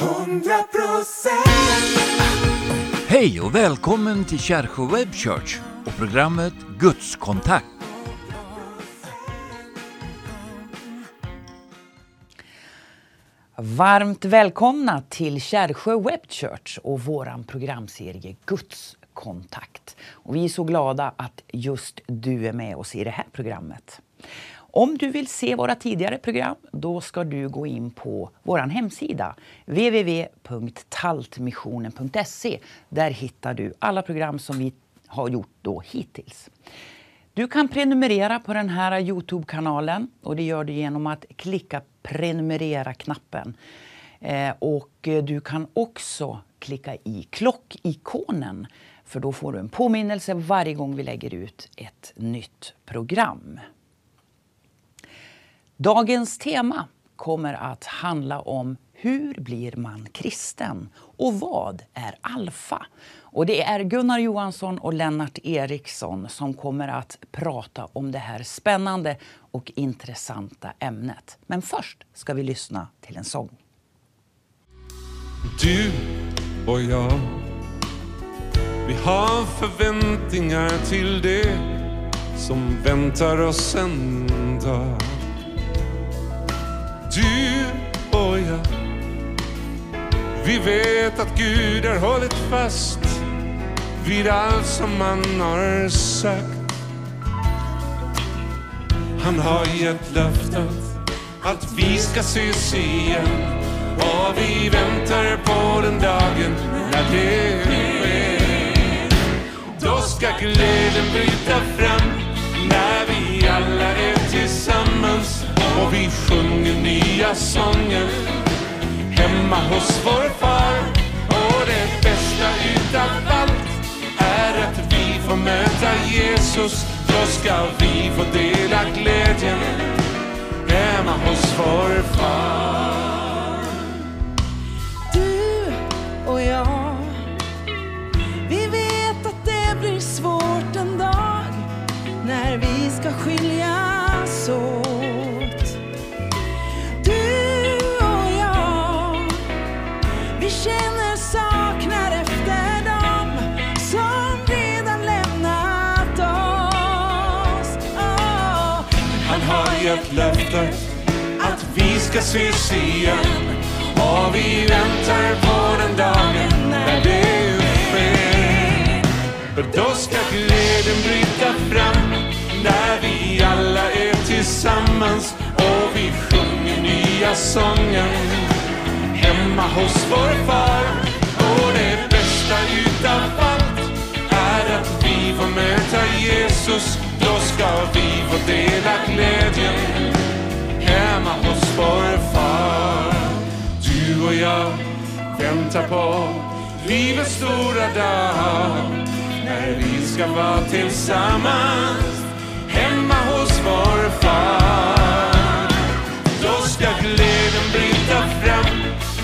100 procent Hej och välkommen till Kärsjö Web Church och programmet Gudskontakt. Varmt välkomna till Kärsjö Web Church och vår programserie Guds kontakt. Och vi är så glada att just du är med oss i det här programmet. Om du vill se våra tidigare program då ska du gå in på vår hemsida www.taltmissionen.se. Där hittar du alla program som vi har gjort då hittills. Du kan prenumerera på den här Youtube-kanalen och det gör du genom att klicka prenumerera-knappen. Eh, och eh, du kan också klicka i klockikonen för då får du en påminnelse varje gång vi lägger ut ett nytt program. Dagens tema kommer att handla om hur blir man kristen och vad är alfa? Och det är Gunnar Johansson och Lennart Eriksson som kommer att prata om det här spännande och intressanta ämnet. Men först ska vi lyssna till en sång. Du och jag Vi har förväntningar till det som väntar oss en dag du och jag Vi vet att Gud har hållit fast vid allt som han har sagt Han har gett löftet att vi ska ses igen och vi väntar på den dagen när det sker. Då ska glädjen bryta fram och vi sjunger nya sånger hemma hos vår far. Och det bästa utav allt är att vi får möta Jesus. Då ska vi få dela glädjen hemma hos vår far. Längtar att vi ska ses igen och vi väntar på den dagen när det sker. För då ska glädjen bryta fram när vi alla är tillsammans och vi sjunger nya sånger hemma hos vår far. Och det bästa utav allt är att vi får möta Jesus. Då ska vi få dela glädjen hemma hos vår far. Du och jag väntar på livets stora dag när vi ska vara tillsammans hemma hos vår far. Då ska glädjen bryta fram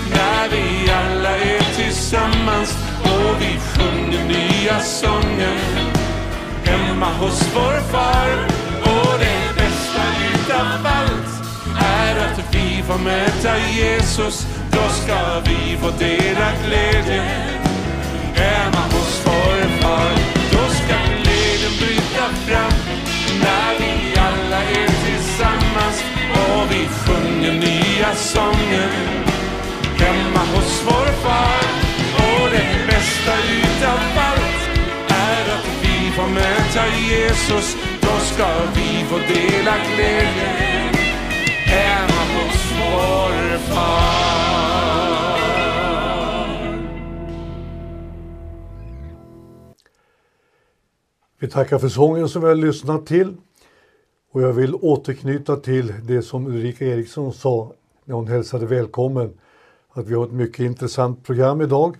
när vi alla är tillsammans och vi sjunger nya sånger hemma hos vår möta Jesus. Då ska vi få dela glädjen hemma hos vår far. Då ska glädjen bryta fram när vi alla är tillsammans och vi sjunger nya sånger hemma hos vår far. Och det bästa utav allt är att vi får möta Jesus. Då ska vi få dela glädjen vår far. Vi tackar för sången som vi har lyssnat till. Och jag vill återknyta till det som Ulrika Eriksson sa när hon hälsade välkommen. Att vi har ett mycket intressant program idag.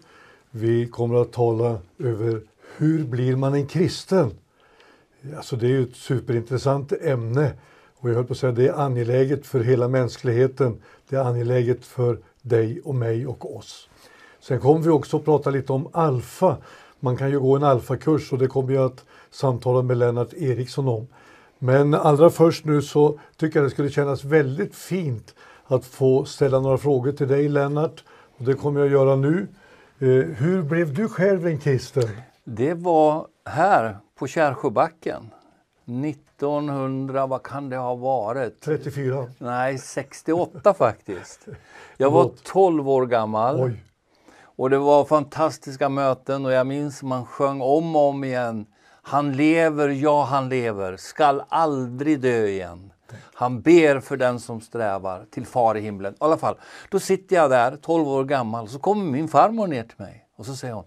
Vi kommer att tala över hur blir man en kristen? Alltså det är ju ett superintressant ämne. Och jag höll på att säga det är angeläget för hela mänskligheten. Det är angeläget för dig och mig och oss. Sen kommer vi också att prata lite om alfa. Man kan ju gå en alfakurs och det kommer jag att samtala med Lennart Eriksson om. Men allra först nu så tycker jag det skulle kännas väldigt fint att få ställa några frågor till dig Lennart Och det kommer jag göra nu. Eh, hur blev du själv en kristen? Det var här på Kärrsjöbacken. 1900, vad kan det ha varit? 34? Nej, 68 faktiskt. Jag var Förlåt. 12 år gammal. Oj. Och det var fantastiska möten och jag minns man sjöng om och om igen. Han lever, ja han lever, skall aldrig dö igen. Han ber för den som strävar till far i himlen. I alla fall, då sitter jag där, 12 år gammal, så kommer min farmor ner till mig och så säger hon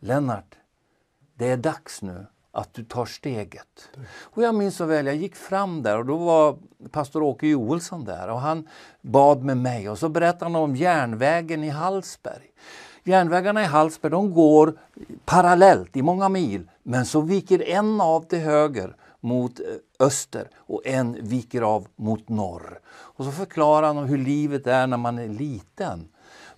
Lennart, det är dags nu att du tar steget. Och jag minns så väl, jag gick fram där och då var pastor Åke Joelsson där och han bad med mig och så berättade han om järnvägen i Hallsberg. Järnvägarna i Hallsberg de går parallellt i många mil men så viker en av till höger mot eh, öster och en viker av mot norr. Och så förklarar han om hur livet är när man är liten.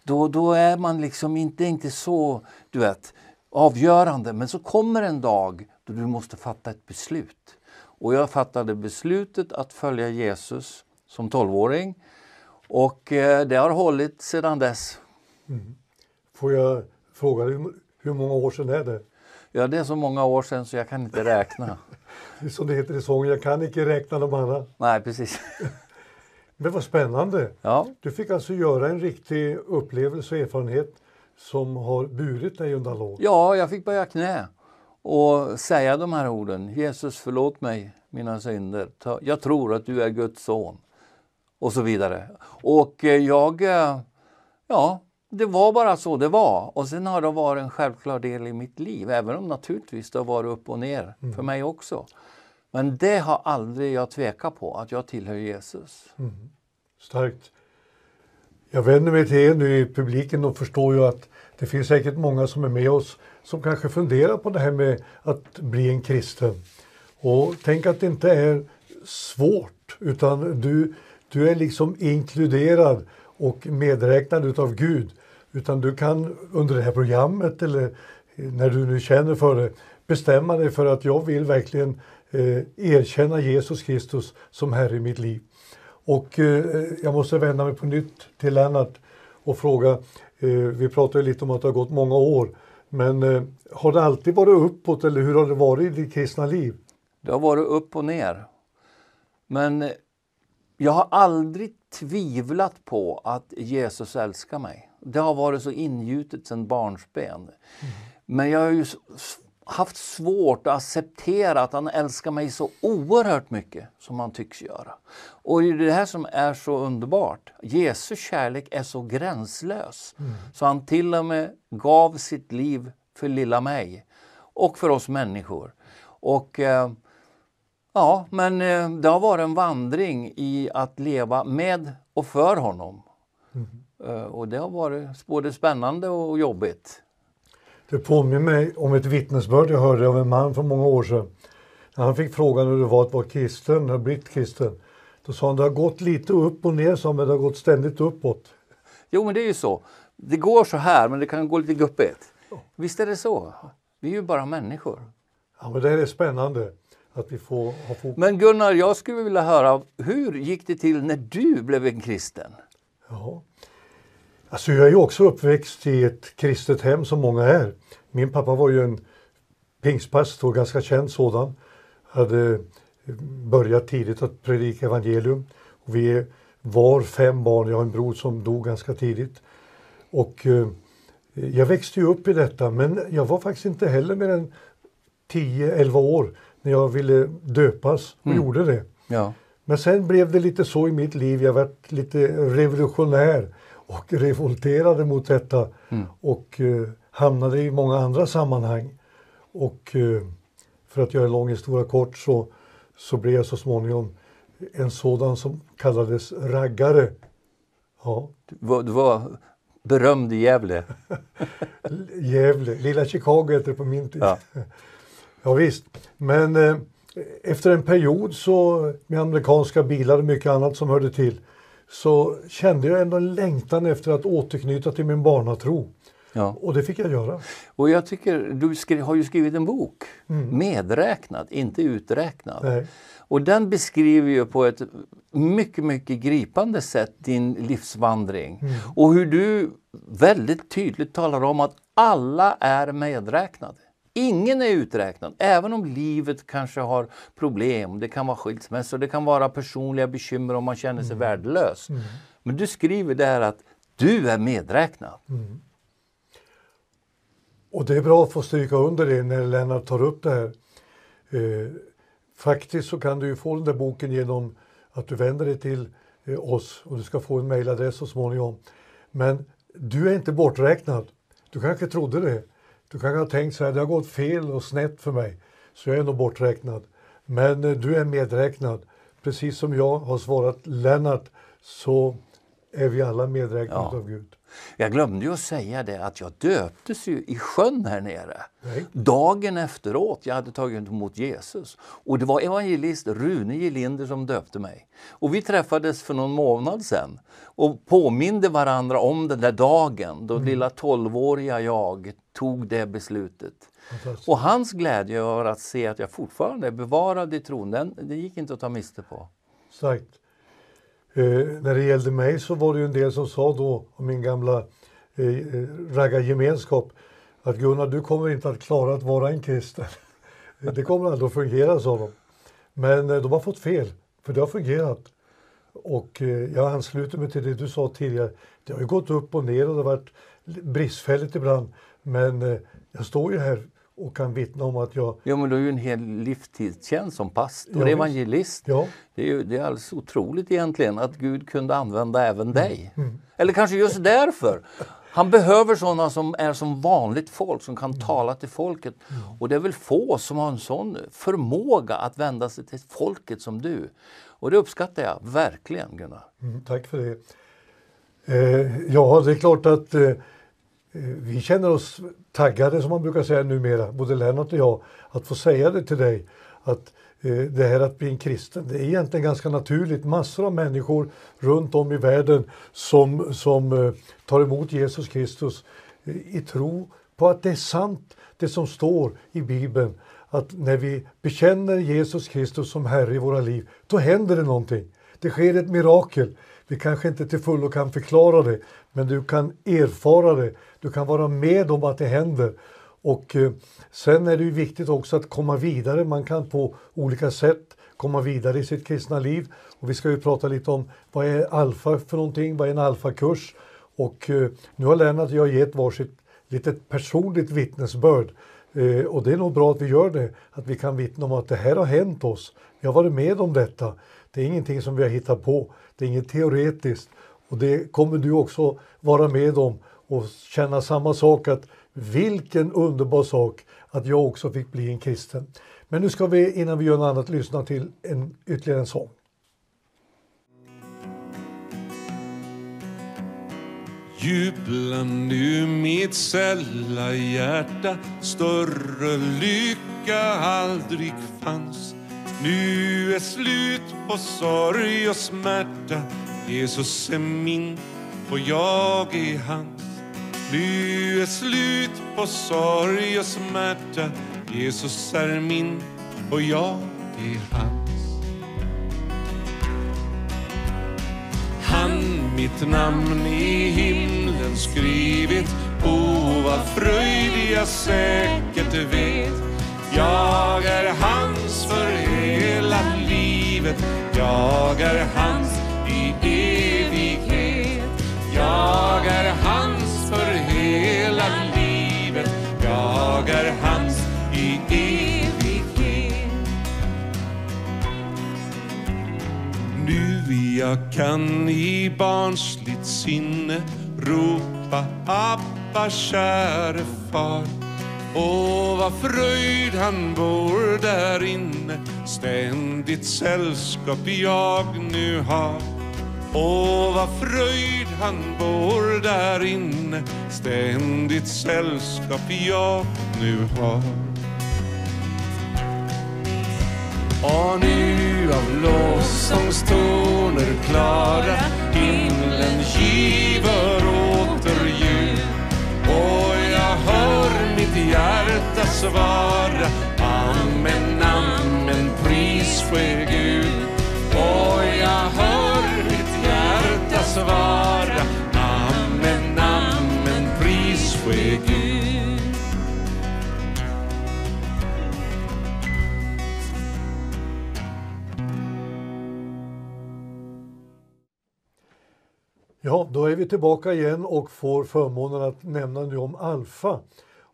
Då, då är man liksom inte, inte så, du vet, avgörande. Men så kommer en dag då du måste fatta ett beslut. Och jag fattade beslutet att följa Jesus som 12-åring. Och eh, det har hållit sedan dess. Får jag fråga hur många år sedan är det? Ja, det är så många år sedan så jag kan inte räkna. Det är som det heter i sången, jag kan inte räkna dem alla. Nej, precis. Men vad spännande! Ja, Du fick alltså göra en riktig upplevelse och erfarenhet som har burit dig under alla år. ja jag fick böja knä och säga de här orden. Jesus, förlåt mig mina synder. Jag tror att du är Guds son. Och så vidare. Och eh, jag, eh, ja, det var bara så det var. Och sen har det varit en självklar del i mitt liv. Även om naturligtvis det har varit upp och ner för mig också. Men det har aldrig jag tvekat på, att jag tillhör Jesus. Starkt. Jag vänder mig till er nu i publiken och förstår ju att det finns säkert många som är med oss som kanske funderar på det här med att bli en kristen. Och tänk att det inte är svårt utan du, du är liksom inkluderad och medräknad utav Gud. Utan du kan under det här programmet eller när du nu känner för det bestämma dig för att jag vill verkligen eh, erkänna Jesus Kristus som Herre i mitt liv. Och eh, jag måste vända mig på nytt till Lennart och fråga, vi pratade lite om att det har gått många år, men eh, har det alltid varit uppåt eller hur har det varit i ditt kristna liv? Det har varit upp och ner. Men eh, jag har aldrig tvivlat på att Jesus älskar mig. Det har varit så ingjutet sedan barnsben. Men jag har ju haft svårt att acceptera att han älskar mig så oerhört mycket som han tycks göra. Och det är det här som är så underbart. Jesu kärlek är så gränslös. Så han till och med gav sitt liv för lilla mig. Och för oss människor. Och eh, Ja, men eh, det har varit en vandring i att leva med och för honom. Eh, Och det har varit både spännande och jobbigt. Det påminner mig om ett vittnesbörd jag hörde av en man för många år sedan. När han fick frågan hur det var att vara kristen, att blivit kristen. Då sa han, det har gått lite upp och ner, sa han, men det har gått ständigt uppåt. Jo, men det är ju så. Det går så här, men det kan gå lite guppigt. Visst är det så? Vi är ju bara människor. Ja, men det är spännande att vi får ha fokus. Men Gunnar, jag skulle vilja höra, hur gick det till när du blev en kristen? Ja. Alltså jag är också uppväxt i ett kristet hem som många är. Min pappa var ju en pingstpastor, ganska känd sådan. Hade börjat tidigt att predika evangelium. Och vi var fem barn, jag har en bror som dog ganska tidigt. Och eh, jag växte ju upp i detta men jag var faktiskt inte heller mer än 10-11 år när jag ville döpas och gjorde det. Ja. Men sen blev det lite så i mitt liv. Jag var lite revolutionär och revolterade mot detta och eh, hamnade i många andra sammanhang. Och eh, för att göra en lång historia kort så, så blev jag så småningom en sådan som kallades raggare. Ja, Du var, du var berömd i Gävle. Gävle, lilla Chicago heter det på min tid. Ja. Ja, visst. Men eh, efter en period så med amerikanska bilar och mycket annat som hörde till så kände jag ändå en längtan efter att återknyta till min barnatro. Ja. Och det fick jag göra. Och jag tycker, du skri, har ju skrivit en bok, Medräknad, inte uträknad. Nej. Och den beskriver ju på ett mycket, mycket gripande sätt din livsvandring. Och hur du väldigt tydligt talar om att alla är medräknade. Ingen är uträknad, även om livet kanske har problem. Det kan vara skilsmässor, det kan vara personliga bekymmer om man känner sig värdelös. Men du skriver där att du är medräknad. Och det är bra att få stryka under det när Lennart tar upp det här. Eh, faktiskt så kan du ju få den där boken genom att du vänder dig till eh, oss och du ska få en mejladress så småningom. Men du är inte borträknad. Du kanske trodde det. Du kanske har tänkt så här, det har gått fel och snett för mig, så jag är nog borträknad. Men eh, du är medräknad. Precis som jag har svarat Lennart så är vi alla medräknade Ja. av Gud. Jag glömde ju att säga det att jag döptes ju i sjön här nere. Nej. Dagen efteråt jag hade tagit emot Jesus. Och det var evangelist Rune Gelinder som döpte mig. Och vi träffades för någon månad sedan och påminde varandra om den där dagen då lilla tolvåriga jag tog det beslutet. Och hans glädje över att se att jag fortfarande är bevarad i tron, den, det gick inte att ta miste på. Sagt. Eh, när det gällde mig så var det ju en del som sa då om min gamla eh, eh, raggargemenskap att Gunnar, du kommer inte att klara att vara en kristen. det kommer aldrig att fungera, sa de. Men eh, de har fått fel, för det har fungerat. Och eh, jag ansluter mig till det du sa tidigare. Det har ju gått upp och ner och det har varit bristfälligt ibland. Men eh, jag står ju här och kan vittna om att jag Ja, men du har ju en hel livstidstjänst som pastor, Ja, visst. evangelist. Ja. Det är ju det är alldeles otroligt egentligen att Gud kunde använda även Mm. dig. Eller kanske just därför. Han behöver sådana som är som vanligt folk, som Mm. kan tala till folket. Och det är väl få som har en sån förmåga att vända sig till folket som du. Och det uppskattar jag verkligen Gunnar. Mm, tack för det. Eh, ja, det är klart att eh, Eh, vi känner oss taggade som man brukar säga numera, både Lennart och jag, att få säga det till dig. Att eh, det här att bli en kristen, det är egentligen ganska naturligt. Massor av människor runt om i världen som, som eh, tar emot Jesus Kristus i tro på att det är sant det som står i Bibeln. Att när vi bekänner Jesus Kristus som Herre i våra liv, då händer det någonting. Det sker ett mirakel. Vi kanske inte till fullo kan förklara det, men du kan erfara det. Du kan vara med om att det händer. Och eh, sen är det ju viktigt också att komma vidare. Man kan på olika sätt komma vidare i sitt kristna liv. Och vi ska ju prata lite om vad är alfa för någonting? Vad är en alfakurs? Och eh, nu har Lennart och jag gett varsitt litet personligt vittnesbörd. Eh, och det är nog bra att vi gör det, att vi kan vittna om att det här har hänt oss. Vi har varit med om detta. Det är ingenting som vi har hittat på. Det är inget teoretiskt. Och det kommer du också vara med om och känna samma sak att vilken underbar sak att jag också fick bli en kristen. Men nu ska vi innan vi gör något annat lyssna till en, ytterligare en sång. Jubla nu mitt sälla hjärta Större lycka aldrig fanns nu är slut på sorg och smärta. Jesus är min och jag är hans. Nu är slut på sorg och smärta. Jesus är min och jag är hans. Han mitt namn i himlen skrivit O vad fröjd jag säkert vet. Jag är hans för er livet Jag är hans i evighet Jag är hans för hela livet Jag är hans i evighet Nu jag kan i barnsligt sinne ropa Abba, käre far. Åh, vad fröjd han bor där inne, ständigt sällskap jag nu har. Åh, vad fröjd han bor där inne, ständigt sällskap jag nu har. Och nu av lovsångstoner klara himlen giver åter mitt hjärta svara Amen, amen, pris ske Gud. Och jag hör mitt hjärta svara. Amen, amen, pris ske Gud. Ja, då är vi tillbaka igen och får förmånen att nämna nu om alfa.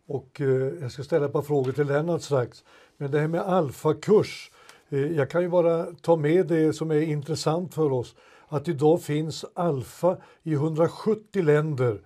Och eh, jag ska ställa ett par frågor till Lennart strax. Men det här med alfakurs, eh, jag kan ju bara ta med det som är intressant för oss. Att idag finns alfa i 170 länder.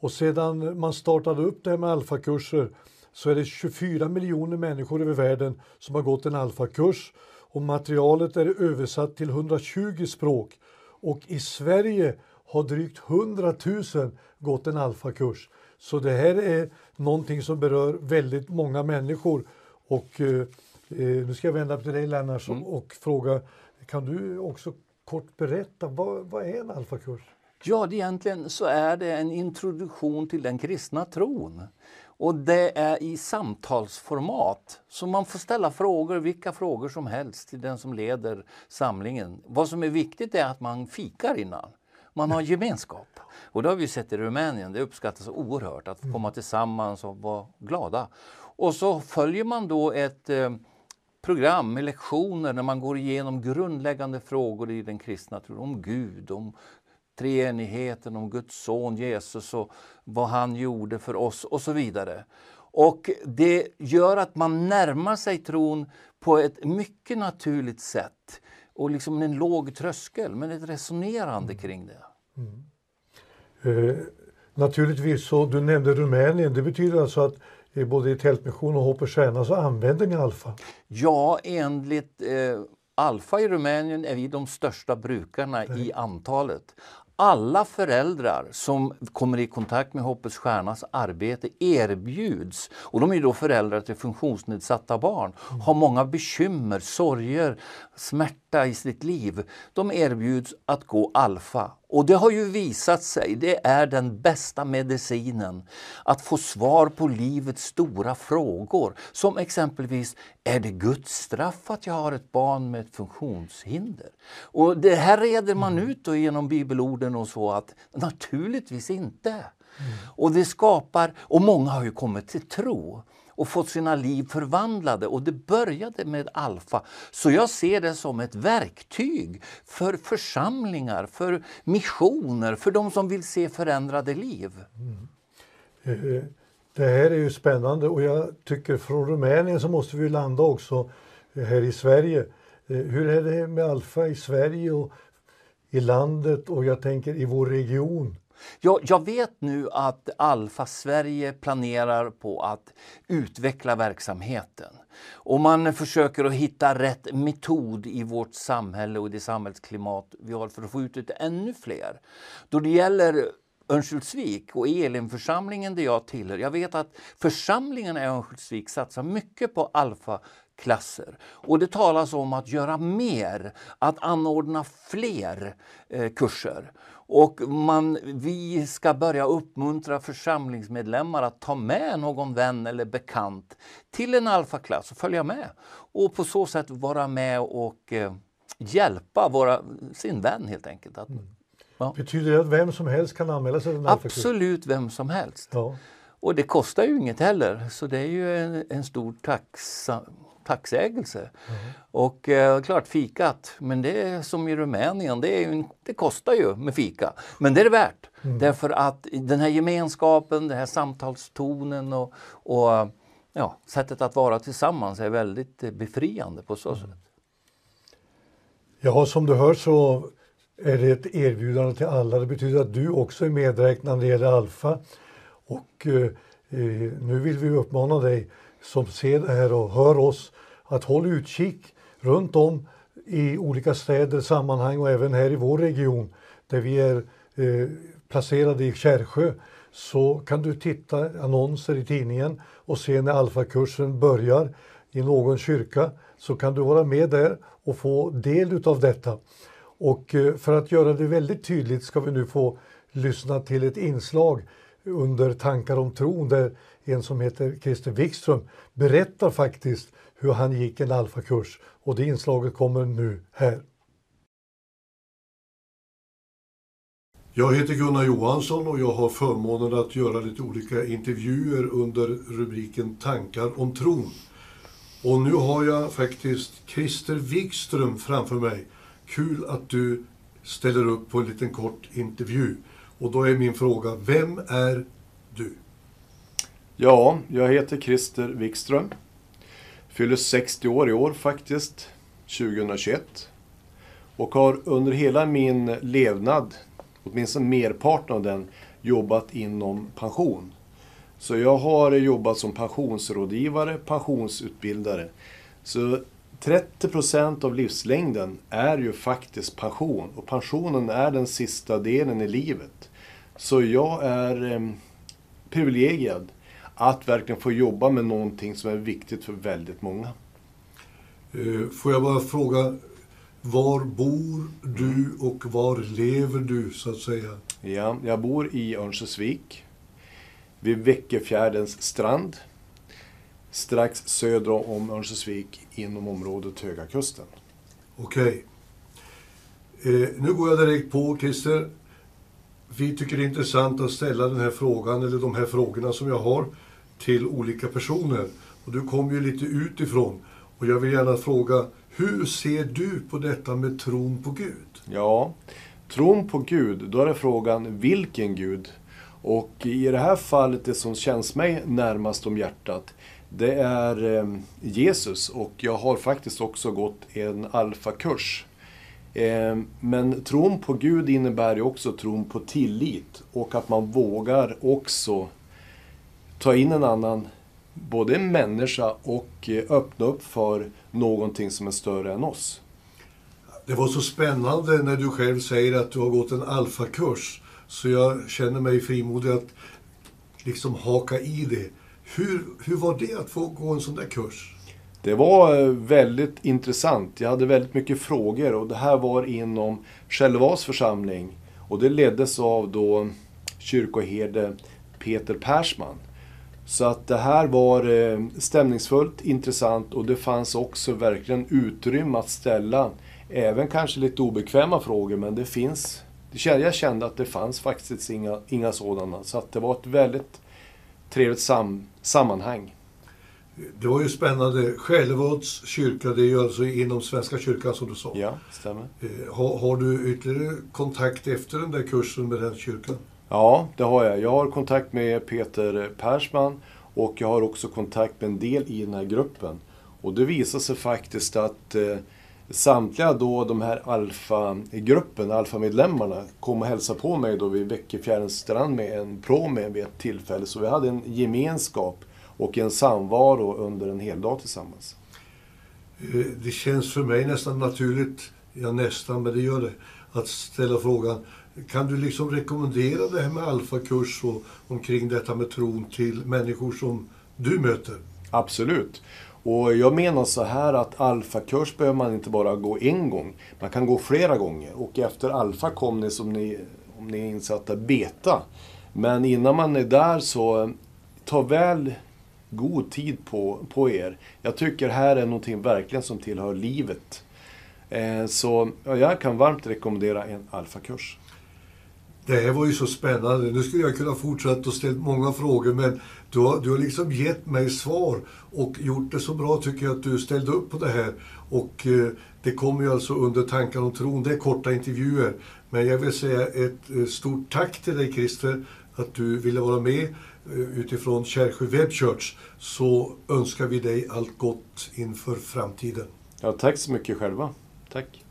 Och sedan man startade upp det här med alfakurser så är det 24 miljoner människor över världen som har gått en alfakurs. Och materialet är översatt till 120 språk. Och i Sverige har drygt 100 000 gått en alfakurs. Så det här är någonting som berör väldigt många människor. Och eh, eh, nu ska jag vända mig till dig Lennart Mm. och fråga, kan du också kort berätta, vad, vad är en alfakurs? Ja, det egentligen så är det en introduktion till den kristna tron. Och det är i samtalsformat. Så man får ställa frågor, vilka frågor som helst till den som leder samlingen. Vad som är viktigt är att man fikar innan. Man har gemenskap. Och det har vi sett i Rumänien. Det uppskattas oerhört att få komma tillsammans och vara glada. Och så följer man då ett eh, program med lektioner när man går igenom grundläggande frågor i den kristna tron. Om Gud, om treenigheten, om Guds son Jesus och vad han gjorde för oss och så vidare. Och det gör att man närmar sig tron på ett mycket naturligt sätt och liksom en låg tröskel, men ett resonerande kring det. Eh, naturligtvis så, du nämnde Rumänien, det betyder alltså att eh, både i Tältmission och Hopp och Stjärna så använder ni alfa. Ja, enligt eh, Alfa i Rumänien är vi de största brukarna i antalet. Alla föräldrar som kommer i kontakt med Hoppets Stjärnas arbete erbjuds, och de är då föräldrar till funktionsnedsatta barn, har många bekymmer, sorger, smärta i sitt liv. De erbjuds att gå Alfa. Och det har ju visat sig, det är den bästa medicinen. Att få svar på livets stora frågor. Som exempelvis, är det Guds straff att jag har ett barn med ett funktionshinder? Och det här reder man ut då genom bibelorden och så att naturligtvis inte. Och det skapar, och många har ju kommit till tro och fått sina liv förvandlade och det började med Alfa. Så jag ser det som ett verktyg för församlingar, för missioner, för de som vill se förändrade liv. Mm. Eh, det här är ju spännande och jag tycker från Rumänien så måste vi landa också eh, här i Sverige. Eh, hur är det med alfa i Sverige och i landet och jag tänker i vår region? Jag, jag vet nu att Alfa Sverige planerar på att utveckla verksamheten. Och man försöker att hitta rätt metod i vårt samhälle och det samhällsklimat vi har för att få ut det ännu fler. Då det gäller Örnsköldsvik och Elimförsamlingen där jag tillhör. Jag vet att församlingarna i Örnsköldsvik satsar mycket på alfaklasser. Och det talas om att göra mer, att anordna fler eh, kurser. Och man, vi ska börja uppmuntra församlingsmedlemmar att ta med någon vän eller bekant till en alfaklass och följa med. Och på så sätt vara med och eh, hjälpa våra, sin vän helt enkelt. Att, ja. Betyder det att vem som helst kan anmäla sig till en? Absolut vem som helst. Ja. Och det kostar ju inget heller, så det är ju en, en stor taxa, tacksägelse. Och eh, klart fikat, men det är som i Rumänien, det, är ju, det kostar ju med fika. Men det är det värt. Därför att den här gemenskapen, den här samtalstonen och, och ja, sättet att vara tillsammans är väldigt eh, befriande på så sätt. Ja, som du hör så är det ett erbjudande till alla. Det betyder att du också är medräknad när det gäller Alfa. Och eh, eh, nu vill vi uppmana dig som ser det här och hör oss att håll utkik runt om i olika städer, sammanhang och även här i vår region där vi är eh, placerade i Kärrsjö så kan du titta annonser i tidningen och se när alfakursen börjar i någon kyrka så kan du vara med där och få del utav detta. Och eh, för att göra det väldigt tydligt ska vi nu få lyssna till ett inslag under Tankar om tron där en som heter Christer Wikström berättar faktiskt hur han gick en alfakurs. Och det inslaget kommer nu här. Jag heter Gunnar Johansson och jag har förmånen att göra lite olika intervjuer under rubriken Tankar om tron. Och nu har jag faktiskt Christer Wikström framför mig. Kul att du ställer upp på en liten kort intervju. Och då är min fråga, vem är du? Ja, jag heter Christer Wikström. Fyller 60 år i år faktiskt, 2021. Och har under hela min levnad, åtminstone merparten av den, jobbat inom pension. Så jag har jobbat som pensionsrådgivare, pensionsutbildare. Så 30% av livslängden är ju faktiskt pension. Och pensionen är den sista delen i livet. Så jag är eh, privilegierad att verkligen få jobba med någonting som är viktigt för väldigt många. Eh, Får jag bara fråga, var bor du och var lever du så att säga? Ja, jag bor i Örnsköldsvik, vid Väckefjärdens strand, strax söder om Örnsköldsvik inom området Höga Kusten. Okej. Eh, nu går jag direkt på Christer. Vi tycker det är intressant att ställa den här frågan, eller de här frågorna som jag har, till olika personer. Och du kom ju lite utifrån. Och jag vill gärna fråga, hur ser du på detta med tron på Gud? Ja, tron på Gud, då är det frågan vilken Gud? Och i det här fallet, det som känns mig närmast om hjärtat, det är eh, Jesus. Och jag har faktiskt också gått en alfakurs. Eh, men tron på Gud innebär ju också tron på tillit och att man vågar också ta in en annan, både en människa och eh, öppna upp för någonting som är större än oss. Det var så spännande när du själv säger att du har gått en alfakurs. Så jag känner mig frimodig att liksom haka i det. Hur, hur var det att få gå en sån där kurs? Det var eh, väldigt intressant. Jag hade väldigt mycket frågor och det här var inom Självas församling. Och det leddes av då kyrkoherde Peter Persman. Så att det här var eh, stämningsfullt, intressant och det fanns också verkligen utrymme att ställa även kanske lite obekväma frågor men det finns jag kände att det fanns faktiskt inga, inga sådana. Så att det var ett väldigt trevligt sam, sammanhang. Det var ju spännande. Själevads kyrka, det är ju alltså inom Svenska kyrkan som du sa. Ja, stämmer. Eh, Har, har du ytterligare kontakt efter den där kursen med den kyrkan? Ja, det har jag. Jag har kontakt med Peter Persman och jag har också kontakt med en del i den här gruppen. Och det visar sig faktiskt att eh, samtliga då de här alfa-gruppen, alfamedlemmarna, kom och hälsade på mig då vid Väckefjärdens strand med en promen vid ett tillfälle. Så vi hade en gemenskap och en samvaro under en hel dag tillsammans. Eh, det känns för mig nästan naturligt, ja nästan, men det gör det, att ställa frågan, kan du liksom rekommendera det här med alfakurs och omkring detta med tron till människor som du möter? Absolut. Och jag menar så här att alfakurs behöver man inte bara gå en gång. Man kan gå flera gånger. Och efter alfa kom ni, som ni, om ni är insatta, beta. Men innan man är där så eh, ta väl god tid på, på er. Jag tycker här är någonting verkligen som tillhör livet. Eh, så ja, jag kan varmt rekommendera en alfakurs. Det här var ju så spännande. Nu skulle jag kunna fortsätta och ställa många frågor, men du har, du har liksom gett mig svar och gjort det så bra tycker jag att du ställde upp på det här. Och eh, det kommer ju alltså under Tankar om tron, det är korta intervjuer. Men jag vill säga ett eh, stort tack till dig Christer, att du ville vara med eh, utifrån Kärsjö Web Church. Så önskar vi dig allt gott inför framtiden. Ja, tack så mycket själva. Tack.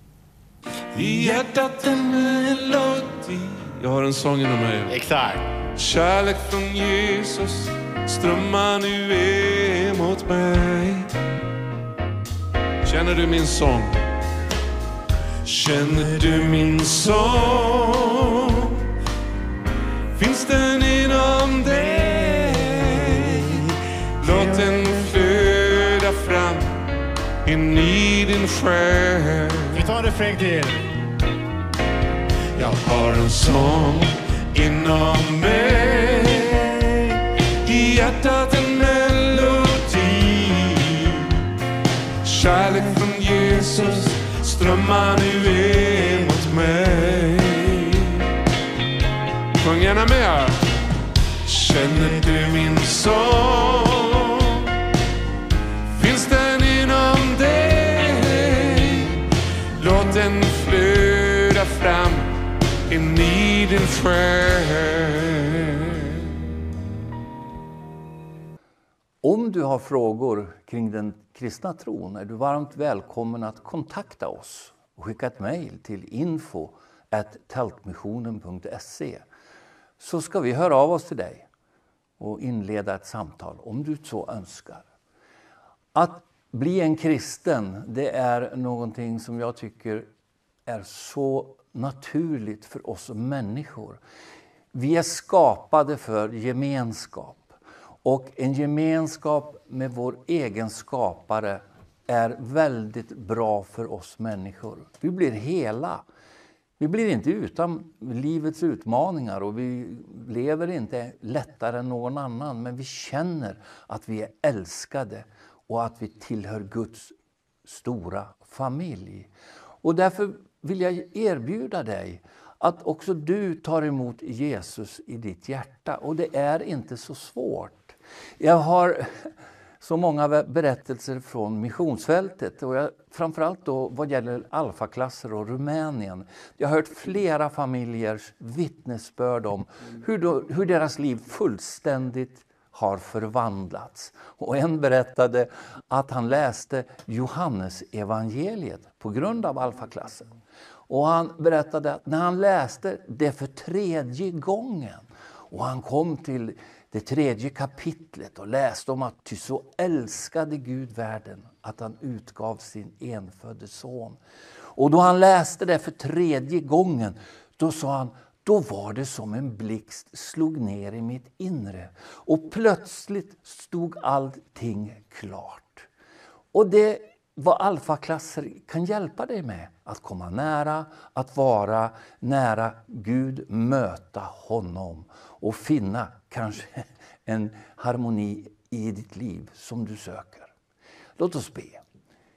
I hjärtat en melodi Jag har en sång inom mig. Exakt. Kärlek från Jesus strömmar nu emot mig. Känner du min sång? Känner du min sång? Finns den inom dig? Låt den in i din själ. Vi tar en refräng till. Jag har en sång inom mig hjärtat en melodi. Kärlek från Jesus strömmar nu emot mig. Sjung gärna med. Känner du min sång? Den flöda fram in i din själ. Om du har frågor kring den kristna tron är du varmt välkommen att kontakta oss och skicka ett mejl till info tältmissionen.se så ska vi höra av oss till dig och inleda ett samtal om du så önskar. Att bli en kristen, det är någonting som jag tycker är så naturligt för oss människor. Vi är skapade för gemenskap. Och en gemenskap med vår egen skapare är väldigt bra för oss människor. Vi blir hela. Vi blir inte utan livets utmaningar och vi lever inte lättare än någon annan men vi känner att vi är älskade och att vi tillhör Guds stora familj. Och därför vill jag erbjuda dig att också du tar emot Jesus i ditt hjärta. Och det är inte så svårt. Jag har så många berättelser från missionsfältet och jag, framförallt då vad gäller alfaklasser och Rumänien. Jag har hört flera familjers vittnesbörd om hur, då, hur deras liv fullständigt har förvandlats. Och en berättade att han läste Johannes evangeliet på grund av alfaklassen. Och han berättade att när han läste det för tredje gången och han kom till det tredje kapitlet och läste om att ty så älskade Gud världen att han utgav sin enfödde son. Och då han läste det för tredje gången, då sa han då var det som en blixt slog ner i mitt inre och plötsligt stod allting klart. Och det vad alfaklasser kan hjälpa dig med. Att komma nära, att vara nära Gud, möta honom och finna kanske en harmoni i ditt liv som du söker. Låt oss be.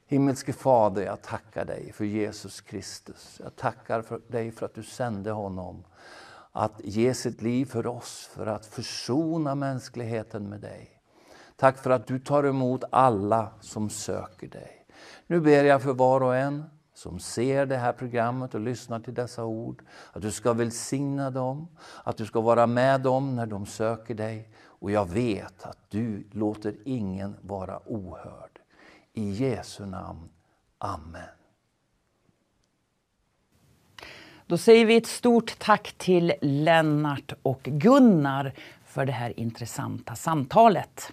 Himmelske Fader, jag tackar dig för Jesus Kristus. Jag tackar för dig för att du sände honom att ge sitt liv för oss, för att försona mänskligheten med dig. Tack för att du tar emot alla som söker dig. Nu ber jag för var och en som ser det här programmet och lyssnar till dessa ord, att du ska välsigna dem, att du ska vara med dem när de söker dig. Och jag vet att du låter ingen vara ohörd. I Jesu namn. Amen. Då säger vi ett stort tack till Lennart och Gunnar för det här intressanta samtalet.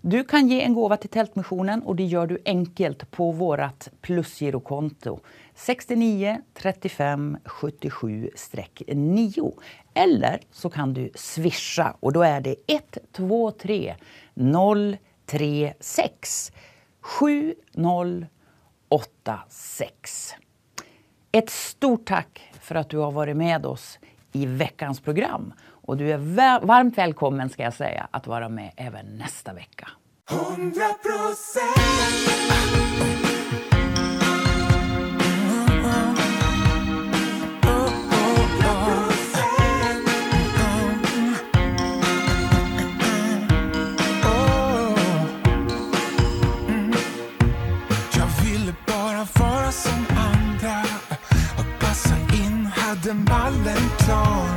Du kan ge en gåva till Tältmissionen och det gör du enkelt på vårt plusgirokonto 69 35 77 9. Eller så kan du swisha och då är det 123 036 7086. Ett stort tack för att du har varit med oss i veckans program. Och du är varmt välkommen ska jag säga att vara med även nästa vecka. 100 Jag ville bara vara som andra och passa in, hade mallen klar